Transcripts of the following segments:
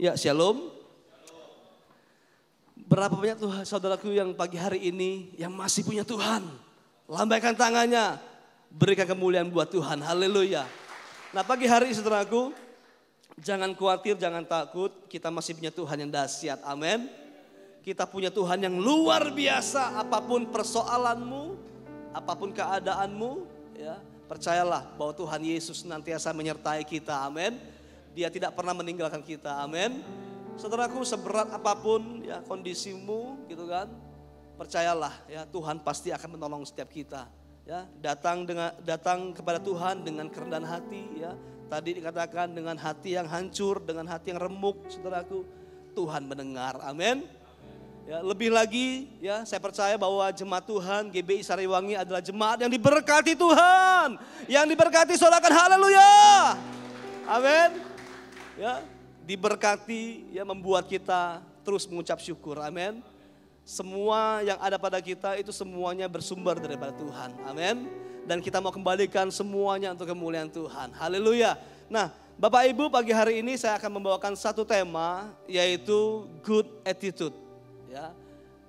Ya, shalom. Berapa banyak Tuhan saudaraku yang pagi hari ini yang masih punya Tuhan? Lambaikan tangannya, berikan kemuliaan buat Tuhan. Haleluya. Nah, pagi hari ini saudaraku, jangan khawatir, jangan takut, kita masih punya Tuhan yang dahsyat. Amin. Kita punya Tuhan yang luar biasa apa pun persoalanmu, apa pun keadaanmu, ya, percayalah bahwa Tuhan Yesus nantiasa menyertai kita. Amin. Dia tidak pernah meninggalkan kita. Amin. Saudaraku, seberat apa pun ya kondisimu gitu kan, percayalah ya Tuhan pasti akan menolong setiap kita. Ya, datang dengan datang kepada Tuhan dengan kerendahan hati ya. Tadi dikatakan dengan hati yang hancur, dengan hati yang remuk, saudaraku, Tuhan mendengar. Amin. Ya, lebih lagi ya saya percaya bahwa jemaat Tuhan GBI Sariwangi adalah jemaat yang diberkati Tuhan. Yang diberkati sorakan haleluya. Amin. Ya, diberkati ya membuat kita terus mengucap syukur. Amin. Semua yang ada pada kita itu semuanya bersumber daripada Tuhan. Amin. Dan kita mau kembalikan semuanya untuk kemuliaan Tuhan. Haleluya. Nah, Bapak Ibu pagi hari ini saya akan membawakan satu tema yaitu good attitude ya.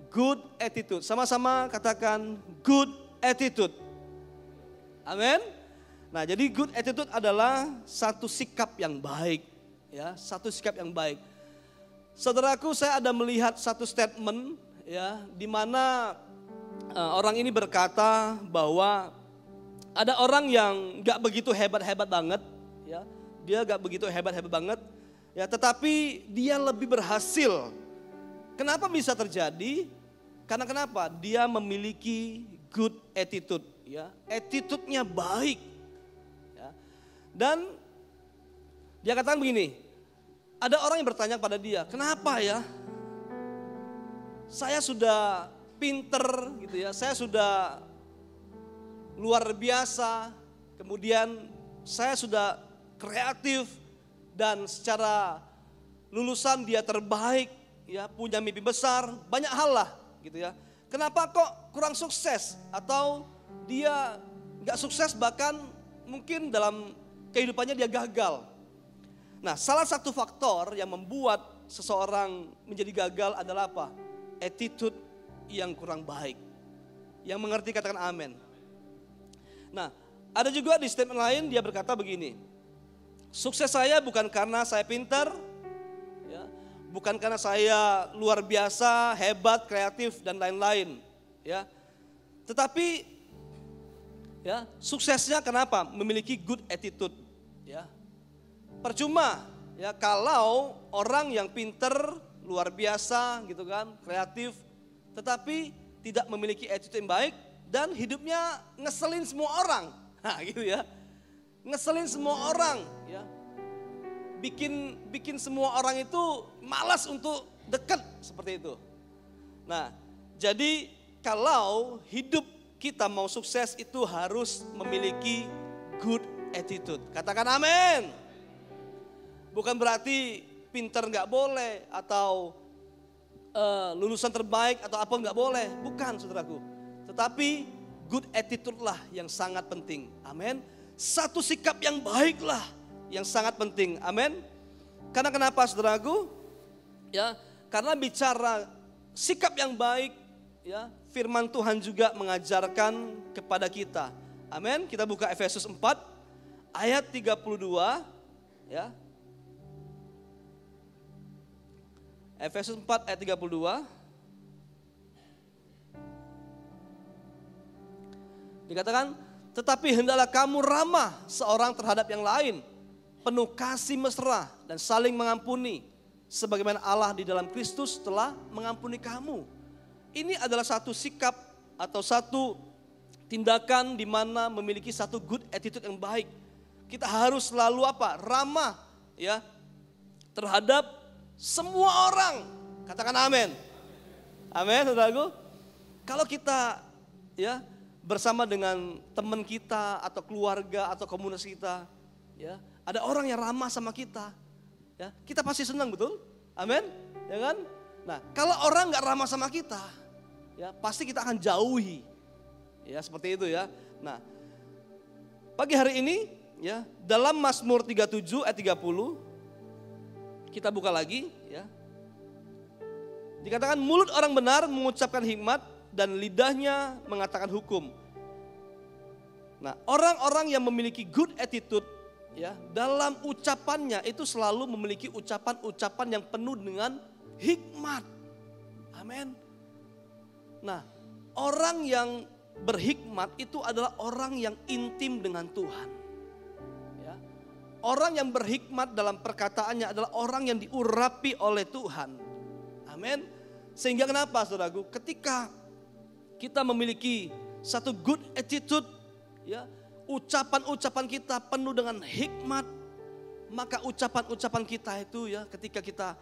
Good attitude. Sama-sama katakan good attitude. Amin. Nah, jadi good attitude adalah satu sikap yang baik, ya, satu sikap yang baik. Saudaraku, saya ada melihat satu statement ya di mana uh, orang ini berkata bahwa ada orang yang gak begitu hebat-hebat banget, ya. Dia gak begitu hebat-hebat banget, ya, tetapi dia lebih berhasil Kenapa bisa terjadi? Karena kenapa? Dia memiliki good attitude, ya. Attitude-nya baik. Ya. Dan dia katakan begini, ada orang yang bertanya pada dia, kenapa ya? Saya sudah pinter gitu ya, saya sudah luar biasa, kemudian saya sudah kreatif dan secara lulusan dia terbaik, ya punya mimpi besar, banyak hal lah gitu ya. Kenapa kok kurang sukses atau dia nggak sukses bahkan mungkin dalam kehidupannya dia gagal. Nah, salah satu faktor yang membuat seseorang menjadi gagal adalah apa? Attitude yang kurang baik. Yang mengerti katakan amin. Nah, ada juga di statement lain dia berkata begini. Sukses saya bukan karena saya pintar, bukan karena saya luar biasa, hebat, kreatif dan lain-lain, ya. Tetapi ya, suksesnya kenapa? Memiliki good attitude, ya. Percuma ya kalau orang yang pinter, luar biasa gitu kan, kreatif, tetapi tidak memiliki attitude yang baik dan hidupnya ngeselin semua orang. Nah, gitu ya. Ngeselin semua orang, ya bikin bikin semua orang itu malas untuk dekat seperti itu. Nah, jadi kalau hidup kita mau sukses itu harus memiliki good attitude. Katakan amin. Bukan berarti pinter nggak boleh atau uh, lulusan terbaik atau apa nggak boleh. Bukan saudaraku. Tetapi good attitude lah yang sangat penting. Amin. Satu sikap yang baiklah yang sangat penting. Amin. Karena kenapa saudaraku? Ya, karena bicara sikap yang baik, ya, firman Tuhan juga mengajarkan kepada kita. Amin. Kita buka Efesus 4 ayat 32 ya. Efesus 4 ayat 32 Dikatakan, tetapi hendaklah kamu ramah seorang terhadap yang lain penuh kasih mesra dan saling mengampuni sebagaimana Allah di dalam Kristus telah mengampuni kamu. Ini adalah satu sikap atau satu tindakan di mana memiliki satu good attitude yang baik. Kita harus selalu apa? Ramah ya terhadap semua orang. Katakan amin. Amin, saudaraku. Kalau kita ya bersama dengan teman kita atau keluarga atau komunitas kita, ya ada orang yang ramah sama kita, ya kita pasti senang betul, amin, ya kan? Nah kalau orang nggak ramah sama kita, ya pasti kita akan jauhi, ya seperti itu ya. Nah pagi hari ini, ya dalam Mazmur 37 ayat 30, Kita buka lagi ya. Dikatakan mulut orang benar mengucapkan hikmat dan lidahnya mengatakan hukum. Nah, orang-orang yang memiliki good attitude ya, dalam ucapannya itu selalu memiliki ucapan-ucapan yang penuh dengan hikmat. Amin. Nah, orang yang berhikmat itu adalah orang yang intim dengan Tuhan. Orang yang berhikmat dalam perkataannya adalah orang yang diurapi oleh Tuhan. Amin. Sehingga kenapa saudaraku? Ketika kita memiliki satu good attitude, ya, ucapan-ucapan kita penuh dengan hikmat, maka ucapan-ucapan kita itu ya ketika kita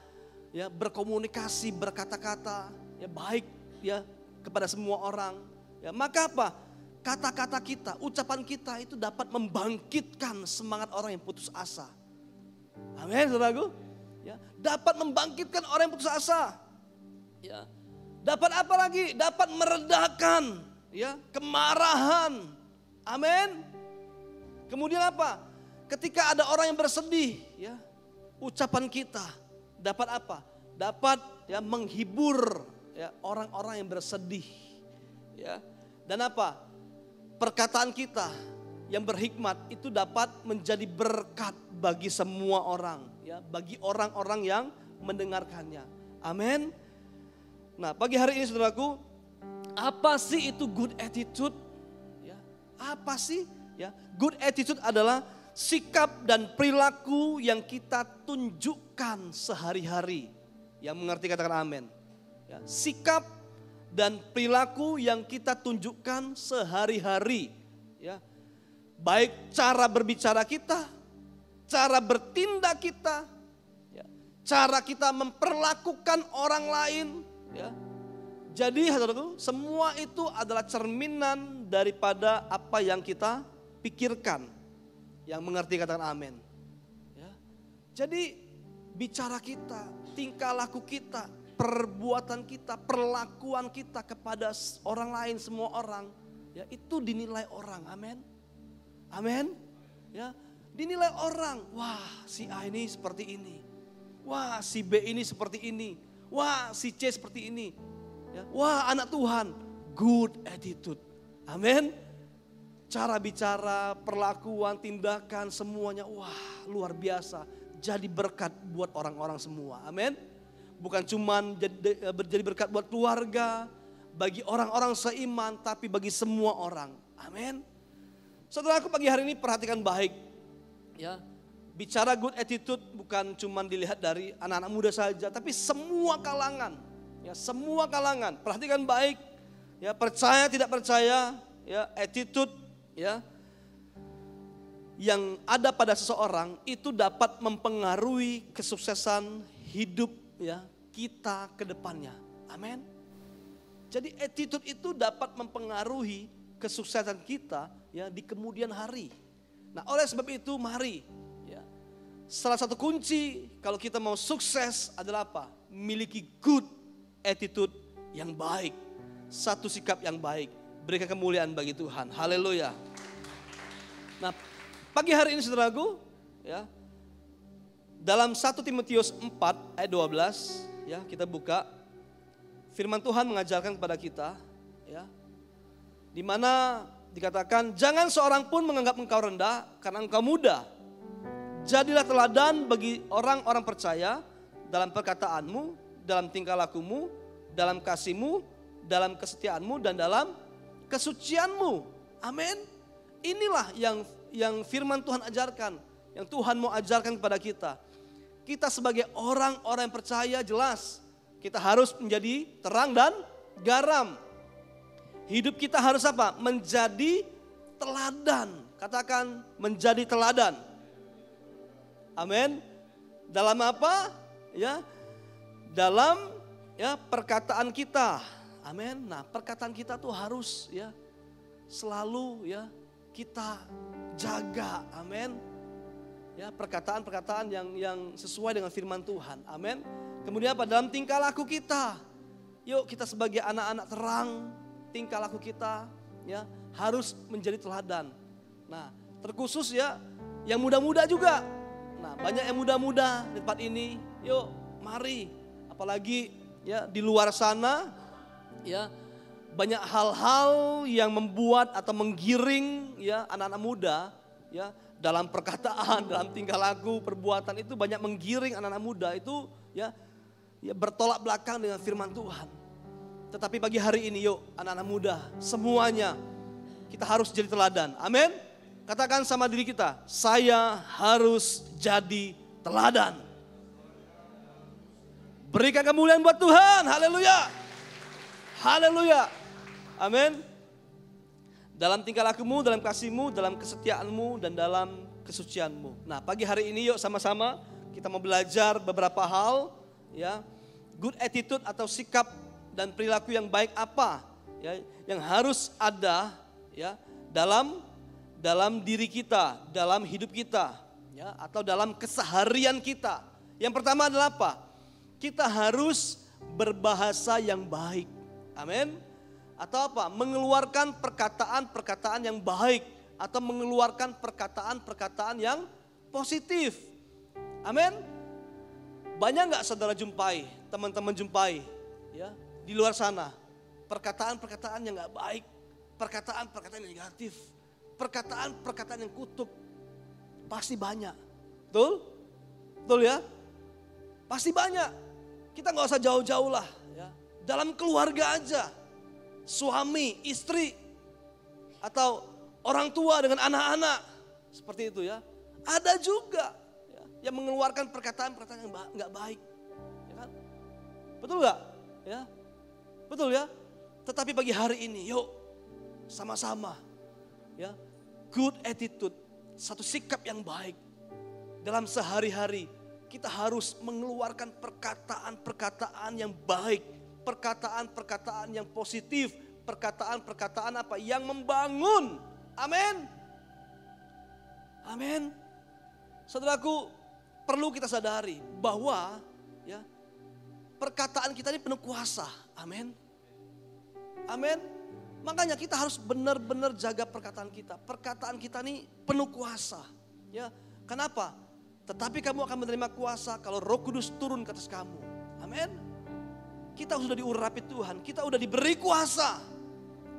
ya berkomunikasi berkata-kata ya baik ya kepada semua orang ya maka apa kata-kata kita ucapan kita itu dapat membangkitkan semangat orang yang putus asa amin saudaraku ya dapat membangkitkan orang yang putus asa ya dapat apa lagi dapat meredakan ya kemarahan amin kemudian apa ketika ada orang yang bersedih ya ucapan kita dapat apa? Dapat ya menghibur ya orang-orang yang bersedih. Ya. Dan apa? Perkataan kita yang berhikmat itu dapat menjadi berkat bagi semua orang, ya, bagi orang-orang yang mendengarkannya. Amin. Nah, pagi hari ini Saudaraku, apa sih itu good attitude? Ya, apa sih? Ya, good attitude adalah sikap dan perilaku yang kita tunjukkan sehari-hari. Yang mengerti katakan amin. Ya, sikap dan perilaku yang kita tunjukkan sehari-hari. Ya, baik cara berbicara kita, cara bertindak kita, ya, cara kita memperlakukan orang lain. Ya. Jadi saudaraku, semua itu adalah cerminan daripada apa yang kita pikirkan yang mengerti katakan amin. Ya. Jadi bicara kita, tingkah laku kita, perbuatan kita, perlakuan kita kepada orang lain, semua orang, ya itu dinilai orang. Amin. Amin. Ya, dinilai orang. Wah, si A ini seperti ini. Wah, si B ini seperti ini. Wah, si C seperti ini. Ya. Wah, anak Tuhan, good attitude. Amin cara bicara, perlakuan, tindakan, semuanya wah luar biasa. Jadi berkat buat orang-orang semua. Amin. Bukan cuman jadi, berkat buat keluarga, bagi orang-orang seiman, tapi bagi semua orang. Amin. Setelah aku pagi hari ini perhatikan baik. Ya, bicara good attitude bukan cuman dilihat dari anak-anak muda saja, tapi semua kalangan. Ya, semua kalangan. Perhatikan baik. Ya, percaya tidak percaya, ya, attitude ya yang ada pada seseorang itu dapat mempengaruhi kesuksesan hidup ya kita ke depannya. Amin. Jadi attitude itu dapat mempengaruhi kesuksesan kita ya di kemudian hari. Nah, oleh sebab itu mari ya. Salah satu kunci kalau kita mau sukses adalah apa? Miliki good attitude yang baik. Satu sikap yang baik. Berikan kemuliaan bagi Tuhan. Haleluya. Nah, pagi hari ini saudaraku, ya, dalam 1 Timotius 4 ayat 12, ya, kita buka firman Tuhan mengajarkan kepada kita, ya, di mana dikatakan jangan seorang pun menganggap engkau rendah karena engkau muda. Jadilah teladan bagi orang-orang percaya dalam perkataanmu, dalam tingkah lakumu, dalam kasihmu, dalam kesetiaanmu dan dalam kesucianmu. Amin. Inilah yang yang firman Tuhan ajarkan, yang Tuhan mau ajarkan kepada kita. Kita sebagai orang-orang yang percaya jelas kita harus menjadi terang dan garam. Hidup kita harus apa? Menjadi teladan. Katakan menjadi teladan. Amin. Dalam apa? Ya. Dalam ya perkataan kita. Amin. Nah, perkataan kita tuh harus ya selalu ya kita jaga. Amin. Ya, perkataan-perkataan yang yang sesuai dengan firman Tuhan. Amin. Kemudian apa? Dalam tingkah laku kita. Yuk kita sebagai anak-anak terang, tingkah laku kita ya harus menjadi teladan. Nah, terkhusus ya yang muda-muda juga. Nah, banyak yang muda-muda di tempat ini Yuk, mari. Apalagi ya di luar sana ya banyak hal-hal yang membuat atau menggiring ya anak-anak muda ya dalam perkataan, dalam tingkah laku, perbuatan itu banyak menggiring anak-anak muda itu ya ya bertolak belakang dengan firman Tuhan. Tetapi pagi hari ini yuk anak-anak muda semuanya kita harus jadi teladan. Amin. Katakan sama diri kita, saya harus jadi teladan. Berikan kemuliaan buat Tuhan. Haleluya. Haleluya. Amin. Dalam tingkah lakumu, dalam kasihmu, dalam kesetiaanmu, dan dalam kesucianmu. Nah pagi hari ini yuk sama-sama kita mau belajar beberapa hal. ya Good attitude atau sikap dan perilaku yang baik apa ya yang harus ada ya dalam dalam diri kita, dalam hidup kita, ya, atau dalam keseharian kita. Yang pertama adalah apa? Kita harus berbahasa yang baik. Amin. Atau apa? Mengeluarkan perkataan-perkataan yang baik atau mengeluarkan perkataan-perkataan yang positif. Amin. Banyak nggak saudara jumpai, teman-teman jumpai, ya di luar sana perkataan-perkataan yang nggak baik, perkataan-perkataan yang negatif, perkataan-perkataan yang kutuk pasti banyak. Betul? Betul ya? Pasti banyak. Kita nggak usah jauh-jauh lah. Ya. Dalam keluarga aja. Suami, istri, atau orang tua dengan anak-anak. Seperti itu ya. Ada juga ya, yang mengeluarkan perkataan-perkataan yang nggak baik. Ya kan? Betul nggak? Ya. Betul ya? Tetapi pagi hari ini, yuk sama-sama ya good attitude, satu sikap yang baik. Dalam sehari-hari kita harus mengeluarkan perkataan-perkataan yang baik, perkataan-perkataan yang positif, perkataan-perkataan apa yang membangun. Amin. Amin. Saudaraku, perlu kita sadari bahwa ya perkataan kita ini penuh kuasa. Amin. Amin. Makanya kita harus benar-benar jaga perkataan kita. Perkataan kita ini penuh kuasa. Ya, kenapa? Tetapi kamu akan menerima kuasa kalau Roh Kudus turun ke atas kamu. Amin. Kita sudah diurapi Tuhan, kita sudah diberi kuasa.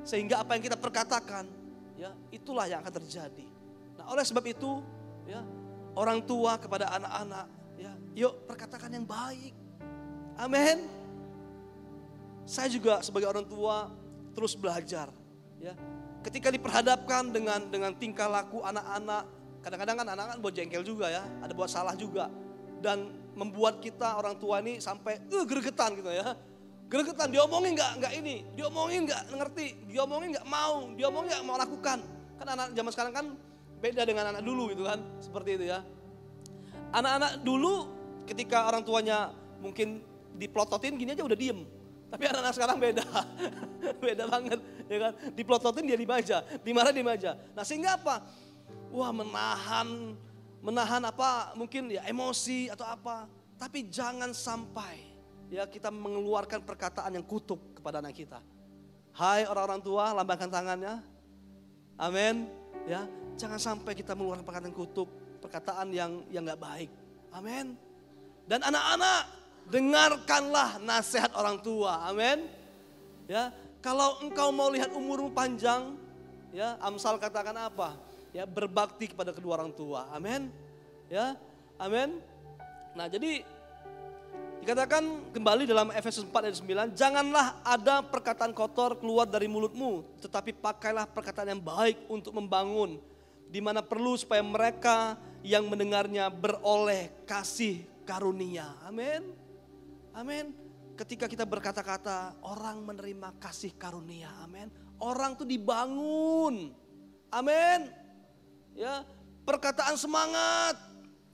Sehingga apa yang kita perkatakan, ya, itulah yang akan terjadi. Nah, oleh sebab itu, ya, orang tua kepada anak-anak, ya, yuk perkatakan yang baik. Amin. Saya juga sebagai orang tua terus belajar. Ya, ketika diperhadapkan dengan dengan tingkah laku anak-anak, kadang-kadang kan anak-anak buat jengkel juga ya, ada buat salah juga, dan membuat kita orang tua ini sampai uh, gregetan gitu ya. Gregetan, diomongin nggak nggak ini, diomongin nggak ngerti, diomongin nggak mau, diomongin nggak mau lakukan. Kan anak zaman sekarang kan beda dengan anak dulu gitu kan, seperti itu ya. Anak-anak dulu ketika orang tuanya mungkin diplototin gini aja udah diem tapi anak-anak sekarang beda. beda banget, ya kan? Diplototin dia dibaca, dimarahin dibaca. Nah, sehingga apa? Wah, menahan menahan apa? Mungkin ya emosi atau apa. Tapi jangan sampai ya kita mengeluarkan perkataan yang kutuk kepada anak kita. Hai orang-orang tua, lambangkan tangannya. Amin. Ya, jangan sampai kita mengeluarkan perkataan kutuk, perkataan yang yang nggak baik. Amin. Dan anak-anak dengarkanlah nasihat orang tua. Amin. Ya, kalau engkau mau lihat umurmu panjang, ya, Amsal katakan apa? Ya, berbakti kepada kedua orang tua. Amin. Ya, amin. Nah, jadi dikatakan kembali dalam Efesus 4 ayat 9, janganlah ada perkataan kotor keluar dari mulutmu, tetapi pakailah perkataan yang baik untuk membangun di mana perlu supaya mereka yang mendengarnya beroleh kasih karunia. Amin. Amin. Ketika kita berkata-kata, orang menerima kasih karunia. Amin. Orang tuh dibangun. Amin. Ya, perkataan semangat.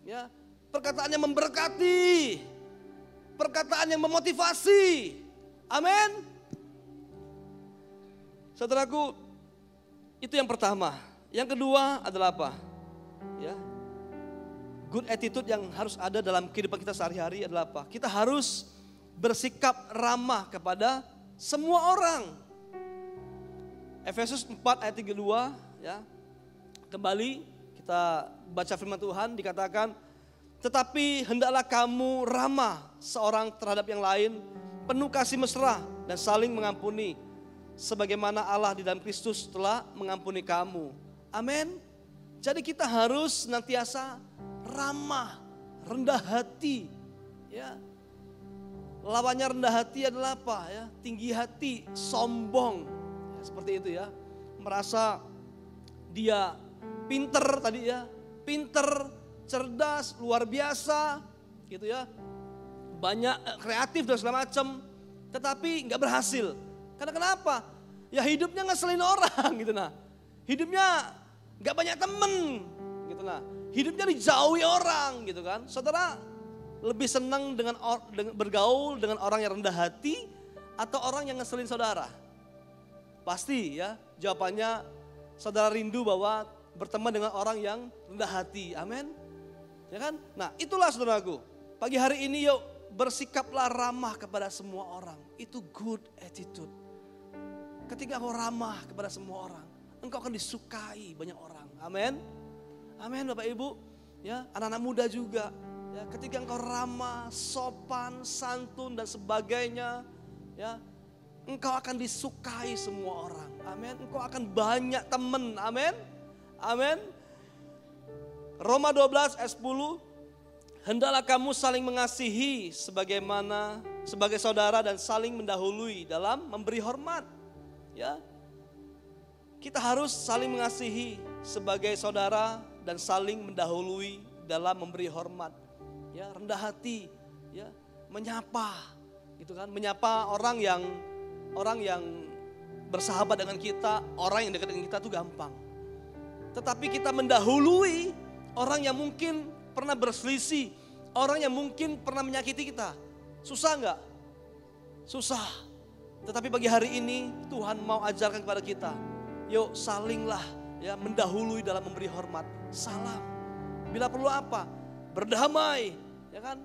Ya, perkataan yang memberkati. Perkataan yang memotivasi. Amin. Saudaraku, itu yang pertama. Yang kedua adalah apa? Ya, good attitude yang harus ada dalam kehidupan kita sehari-hari adalah apa? Kita harus bersikap ramah kepada semua orang. Efesus 4 ayat 32 ya. Kembali kita baca firman Tuhan dikatakan Tetapi hendaklah kamu ramah seorang terhadap yang lain, penuh kasih mesra dan saling mengampuni. Sebagaimana Allah di dalam Kristus telah mengampuni kamu. Amin. Jadi kita harus nantiasa ramah, rendah hati. Ya. Lawannya rendah hati adalah apa ya? Tinggi hati, sombong. Ya, seperti itu ya. Merasa dia pinter tadi ya, pinter, cerdas, luar biasa, gitu ya. Banyak eh, kreatif dan segala macam, tetapi nggak berhasil. Karena kenapa? Ya hidupnya ngeselin orang gitu nah. Hidupnya nggak banyak temen gitu nah. Hidupnya dijauhi orang gitu kan. Saudara lebih senang dengan, or, dengan bergaul dengan orang yang rendah hati atau orang yang ngeselin saudara? Pasti ya jawabannya saudara rindu bahwa berteman dengan orang yang rendah hati. Amin. Ya kan? Nah, itulah saudaraku. Pagi hari ini yuk bersikaplah ramah kepada semua orang. Itu good attitude. Ketika kau ramah kepada semua orang, engkau akan disukai banyak orang. Amin. Amin Bapak Ibu. Ya, anak-anak muda juga. Ya, ketika engkau ramah, sopan, santun dan sebagainya, ya, engkau akan disukai semua orang. Amin. Engkau akan banyak teman. Amin. Amin. Roma 12 ayat 10 Hendaklah kamu saling mengasihi sebagaimana sebagai saudara dan saling mendahului dalam memberi hormat. Ya. Kita harus saling mengasihi sebagai saudara dan saling mendahului dalam memberi hormat. Ya, rendah hati, ya, menyapa gitu kan, menyapa orang yang orang yang bersahabat dengan kita, orang yang dekat dengan kita itu gampang. Tetapi kita mendahului orang yang mungkin pernah berselisih, orang yang mungkin pernah menyakiti kita. Susah nggak? Susah. Tetapi pagi hari ini Tuhan mau ajarkan kepada kita, yuk salinglah ya mendahului dalam memberi hormat. Salam. Bila perlu apa? Berdamai, ya kan?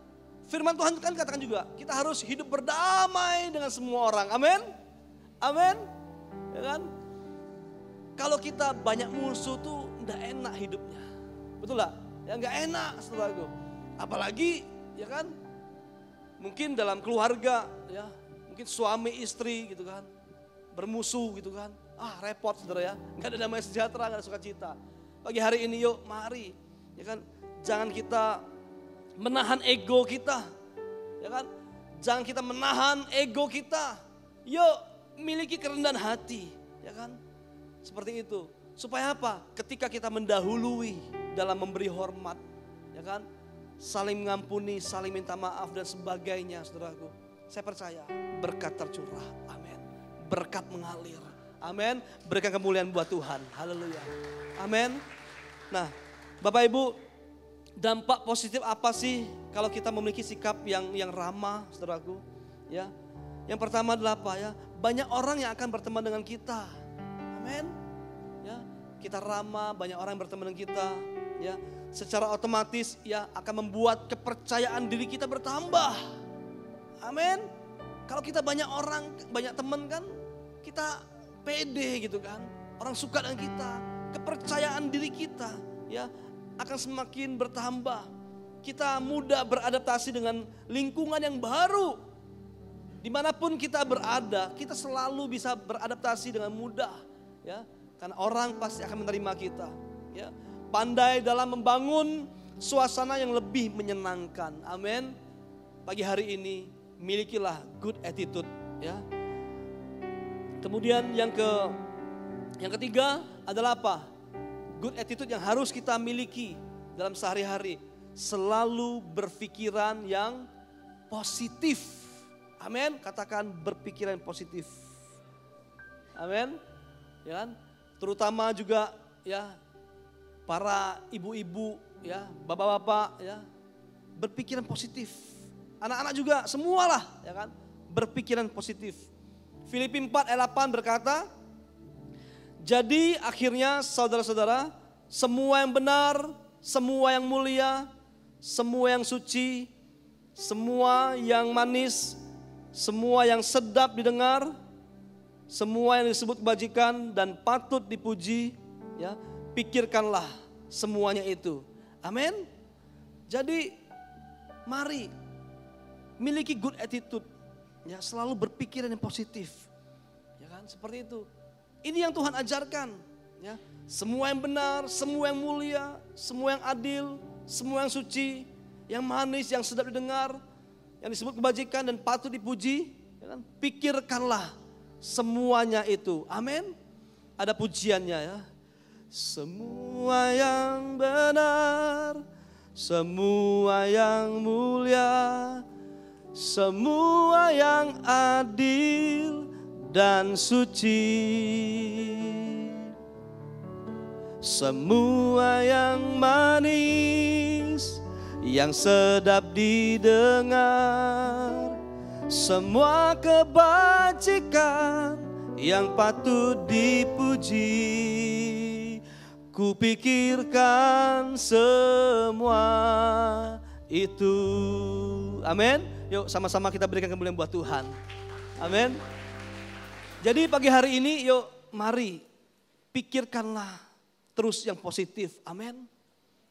Firman Tuhan kan katakan juga, kita harus hidup berdamai dengan semua orang. Amin. Amin. Ya kan? Kalau kita banyak musuh tuh nggak enak hidupnya. Betul lah? Ya nggak enak saudaraku. Apalagi ya kan mungkin dalam keluarga ya mungkin suami istri gitu kan bermusuh gitu kan. Ah repot saudara ya. Nggak ada damai sejahtera nggak ada sukacita. Pagi hari ini yuk mari ya kan. Jangan kita menahan ego kita ya kan. Jangan kita menahan ego kita. Yuk miliki kerendahan hati ya kan. Seperti itu. Supaya apa? Ketika kita mendahului dalam memberi hormat, ya kan? Saling mengampuni, saling minta maaf dan sebagainya, saudaraku. Saya percaya berkat tercurah. Amin. Berkat mengalir. Amin. Berikan kemuliaan buat Tuhan. Haleluya. Amin. Nah, Bapak Ibu, dampak positif apa sih kalau kita memiliki sikap yang yang ramah, saudaraku? Ya. Yang pertama adalah apa ya? Banyak orang yang akan berteman dengan kita. Amin. Ya, kita ramah, banyak orang yang berteman dengan kita ya secara otomatis ya akan membuat kepercayaan diri kita bertambah. Amin. Kalau kita banyak orang, banyak teman kan, kita pede gitu kan. Orang suka dengan kita, kepercayaan diri kita ya akan semakin bertambah. Kita mudah beradaptasi dengan lingkungan yang baru. Di mana pun kita berada, kita selalu bisa beradaptasi dengan mudah, ya. Karena orang pasti akan menerima kita, ya pandai dalam membangun suasana yang lebih menyenangkan. Amin. Pagi hari ini milikilah good attitude ya. Kemudian yang ke yang ketiga adalah apa? Good attitude yang harus kita miliki dalam sehari-hari. Selalu berpikiran yang positif. Amin. Katakan berpikiran positif. Amin. Ya kan? Terutama juga ya para ibu-ibu ya, bapak-bapak ya, berpikiran positif. Anak-anak juga semualah ya kan, berpikiran positif. Filipi 4 ayat 8 berkata, jadi akhirnya saudara-saudara, semua yang benar, semua yang mulia, semua yang suci, semua yang manis, semua yang sedap didengar, semua yang disebut kebajikan dan patut dipuji, ya, pikirkanlah semuanya itu. Amin. Jadi Mari miliki good attitude. Ya, selalu berpikiran yang positif. Ya kan? Seperti itu. Ini yang Tuhan ajarkan, ya. Semua yang benar, semua yang mulia, semua yang adil, semua yang suci, yang manis, yang sedap didengar, yang disebut kebajikan dan patut dipuji, ya kan? pikirkanlah semuanya itu. Amin. Ada pujiannya ya. Semua yang benar, semua yang mulia, semua yang adil dan suci. Semua yang manis, yang sedap didengar, semua kebajikan yang patut dipuji. Kupikirkan semua itu. Amin. Yuk sama-sama kita berikan kemuliaan buat Tuhan. Amin. Jadi pagi hari ini yuk mari pikirkanlah terus yang positif. Amin.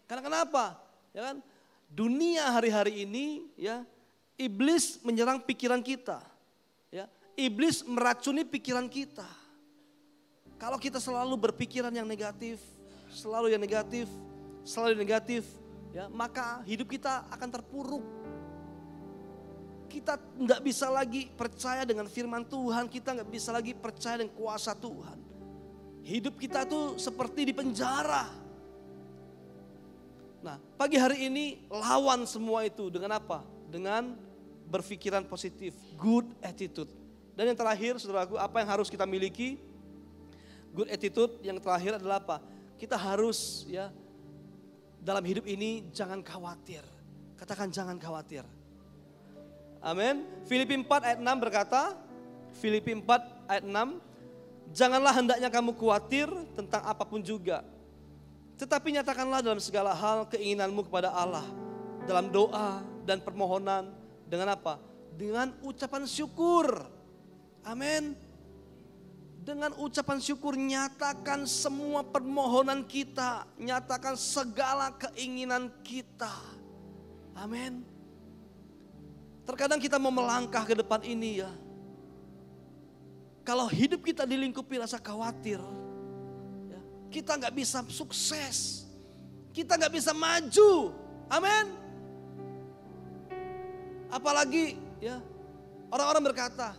Karena kenapa? Ya kan? Dunia hari-hari ini ya iblis menyerang pikiran kita. Ya, iblis meracuni pikiran kita. Kalau kita selalu berpikiran yang negatif, selalu yang negatif, selalu yang negatif, ya maka hidup kita akan terpuruk. Kita nggak bisa lagi percaya dengan firman Tuhan, kita nggak bisa lagi percaya dengan kuasa Tuhan. Hidup kita tuh seperti di penjara. Nah, pagi hari ini lawan semua itu dengan apa? Dengan berpikiran positif, good attitude. Dan yang terakhir, saudaraku, apa yang harus kita miliki? Good attitude yang terakhir adalah apa? Kita harus ya dalam hidup ini jangan khawatir. Katakan jangan khawatir. Amin. Filipi 4 ayat 6 berkata, Filipi 4 ayat 6, janganlah hendaknya kamu khawatir tentang apa pun juga. Tetapi nyatakanlah dalam segala hal keinginanmu kepada Allah. Dalam doa dan permohonan. Dengan apa? Dengan ucapan syukur. Amin dengan ucapan syukur nyatakan semua permohonan kita, nyatakan segala keinginan kita. Amin. Terkadang kita mau melangkah ke depan ini ya. Kalau hidup kita dilingkupi rasa khawatir, ya, kita nggak bisa sukses, kita nggak bisa maju. Amin. Apalagi ya orang-orang berkata,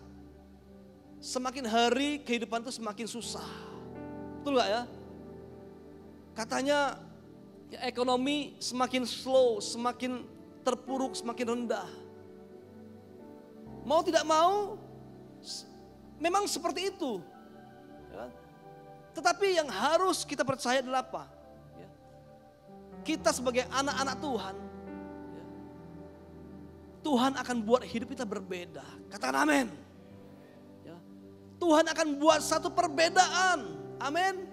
semakin hari kehidupan itu semakin susah. Betul gak ya? Katanya ya, ekonomi semakin slow, semakin terpuruk, semakin rendah. Mau tidak mau, memang seperti itu. Ya. Tetapi yang harus kita percaya adalah apa? Ya. Kita sebagai anak-anak Tuhan, ya. Tuhan akan buat hidup kita berbeda. Katakan amin. Tuhan akan buat satu perbedaan. Amin.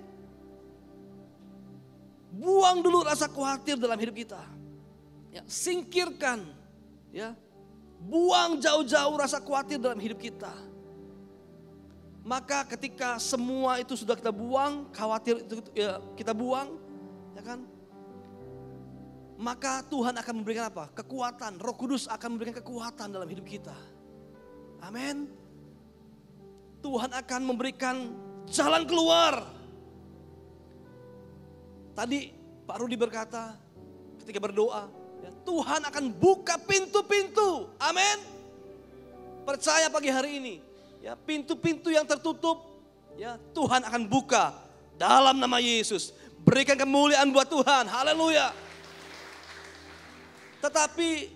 Buang dulu rasa khawatir dalam hidup kita. Ya, singkirkan. Ya, buang jauh-jauh rasa khawatir dalam hidup kita. Maka ketika semua itu sudah kita buang, khawatir itu ya, kita buang, ya kan? Maka Tuhan akan memberikan apa? Kekuatan. Roh Kudus akan memberikan kekuatan dalam hidup kita. Amin. Tuhan akan memberikan jalan keluar. Tadi Pak Rudi berkata ketika berdoa, ya, Tuhan akan buka pintu-pintu. Amin. Percaya pagi hari ini, ya pintu-pintu yang tertutup, ya Tuhan akan buka dalam nama Yesus. Berikan kemuliaan buat Tuhan. Haleluya. Tetapi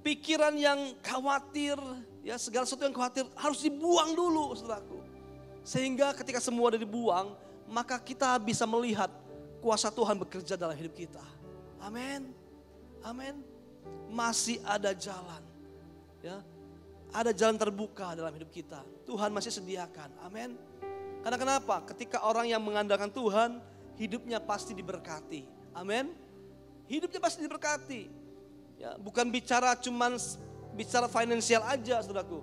pikiran yang khawatir, Ya segala sesuatu yang khawatir harus dibuang dulu saudaraku. Sehingga ketika semua sudah dibuang, maka kita bisa melihat kuasa Tuhan bekerja dalam hidup kita. Amin. Amin. Masih ada jalan. Ya. Ada jalan terbuka dalam hidup kita. Tuhan masih sediakan. Amin. Karena kenapa? Ketika orang yang mengandalkan Tuhan, hidupnya pasti diberkati. Amin. Hidupnya pasti diberkati. Ya, bukan bicara cuman bicara finansial aja saudaraku.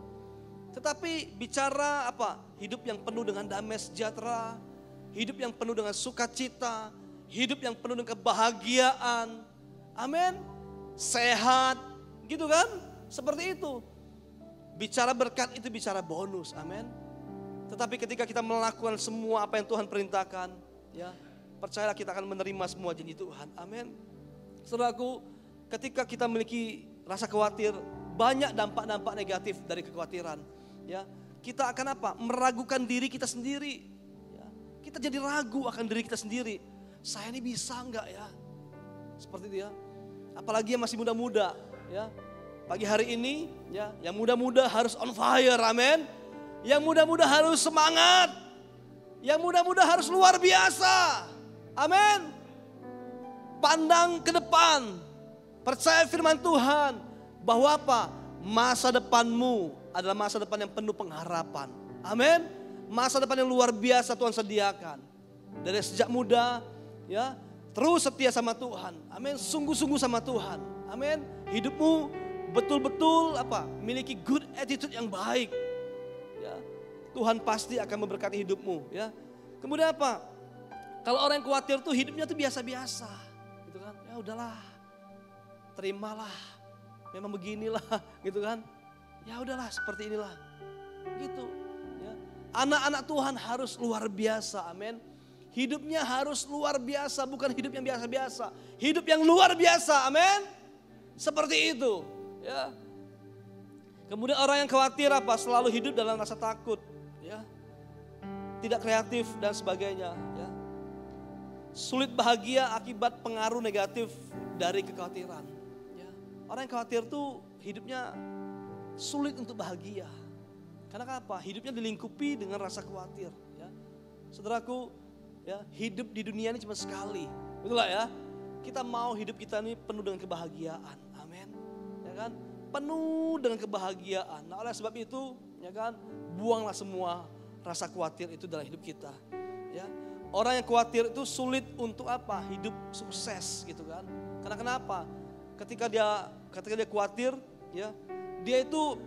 Tetapi bicara apa? Hidup yang penuh dengan damai sejahtera, hidup yang penuh dengan sukacita, hidup yang penuh dengan kebahagiaan. Amin. sehat, gitu kan? Seperti itu. Bicara berkat itu bicara bonus, amin. Tetapi ketika kita melakukan semua apa yang Tuhan perintahkan, ya, percayalah kita akan menerima semua janji Tuhan. Amin. Saudaraku, ketika kita memiliki rasa khawatir, banyak dampak-dampak negatif dari kekhawatiran. Ya, kita akan apa? Meragukan diri kita sendiri. Ya, kita jadi ragu akan diri kita sendiri. Saya ini bisa enggak ya? Seperti itu ya. Apalagi yang masih muda-muda, ya. Pagi hari ini, ya, yang muda-muda harus on fire, amin. Yang muda-muda harus semangat. Yang muda-muda harus luar biasa. Amin. Pandang ke depan. Percaya firman Tuhan. Bahwa apa? Masa depanmu adalah masa depan yang penuh pengharapan. Amin. Masa depan yang luar biasa Tuhan sediakan. Dari sejak muda, ya terus setia sama Tuhan. Amin. Sungguh-sungguh sama Tuhan. Amin. Hidupmu betul-betul apa? Miliki good attitude yang baik. Ya. Tuhan pasti akan memberkati hidupmu, ya. Kemudian apa? Kalau orang yang khawatir tuh hidupnya tuh biasa-biasa, gitu kan? Ya udahlah, terimalah, memang beginilah, gitu kan? Ya udahlah, seperti inilah, gitu. Ya. Anak-anak Tuhan harus luar biasa, amin. Hidupnya harus luar biasa, bukan hidup yang biasa-biasa. Hidup yang luar biasa, amin. Seperti itu. Ya. Kemudian orang yang khawatir apa? Selalu hidup dalam rasa takut, ya. Tidak kreatif dan sebagainya, ya. Sulit bahagia akibat pengaruh negatif dari kekhawatiran. Ya. Orang yang khawatir tuh hidupnya sulit untuk bahagia. Karena apa? Hidupnya dilingkupi dengan rasa khawatir. Ya. Saudaraku, ya hidup di dunia ini cuma sekali. Betul ya? Kita mau hidup kita ini penuh dengan kebahagiaan kan? Penuh dengan kebahagiaan. Nah, oleh sebab itu, ya kan, buanglah semua rasa khawatir itu dalam hidup kita. Ya. Orang yang khawatir itu sulit untuk apa? Hidup sukses gitu kan. Karena kenapa? Ketika dia ketika dia khawatir, ya, dia itu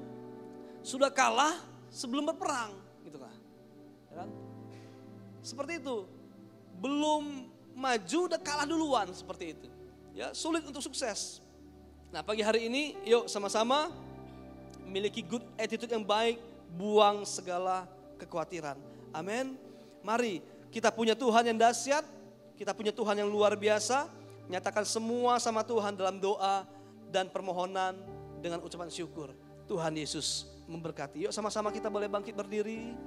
sudah kalah sebelum berperang gitu kan. Ya kan? Seperti itu. Belum maju udah kalah duluan seperti itu. Ya, sulit untuk sukses. Nah pagi hari ini yuk sama-sama memiliki good attitude yang baik, buang segala kekhawatiran. Amin. Mari kita punya Tuhan yang dahsyat, kita punya Tuhan yang luar biasa, nyatakan semua sama Tuhan dalam doa dan permohonan dengan ucapan syukur. Tuhan Yesus memberkati. Yuk sama-sama kita boleh bangkit berdiri.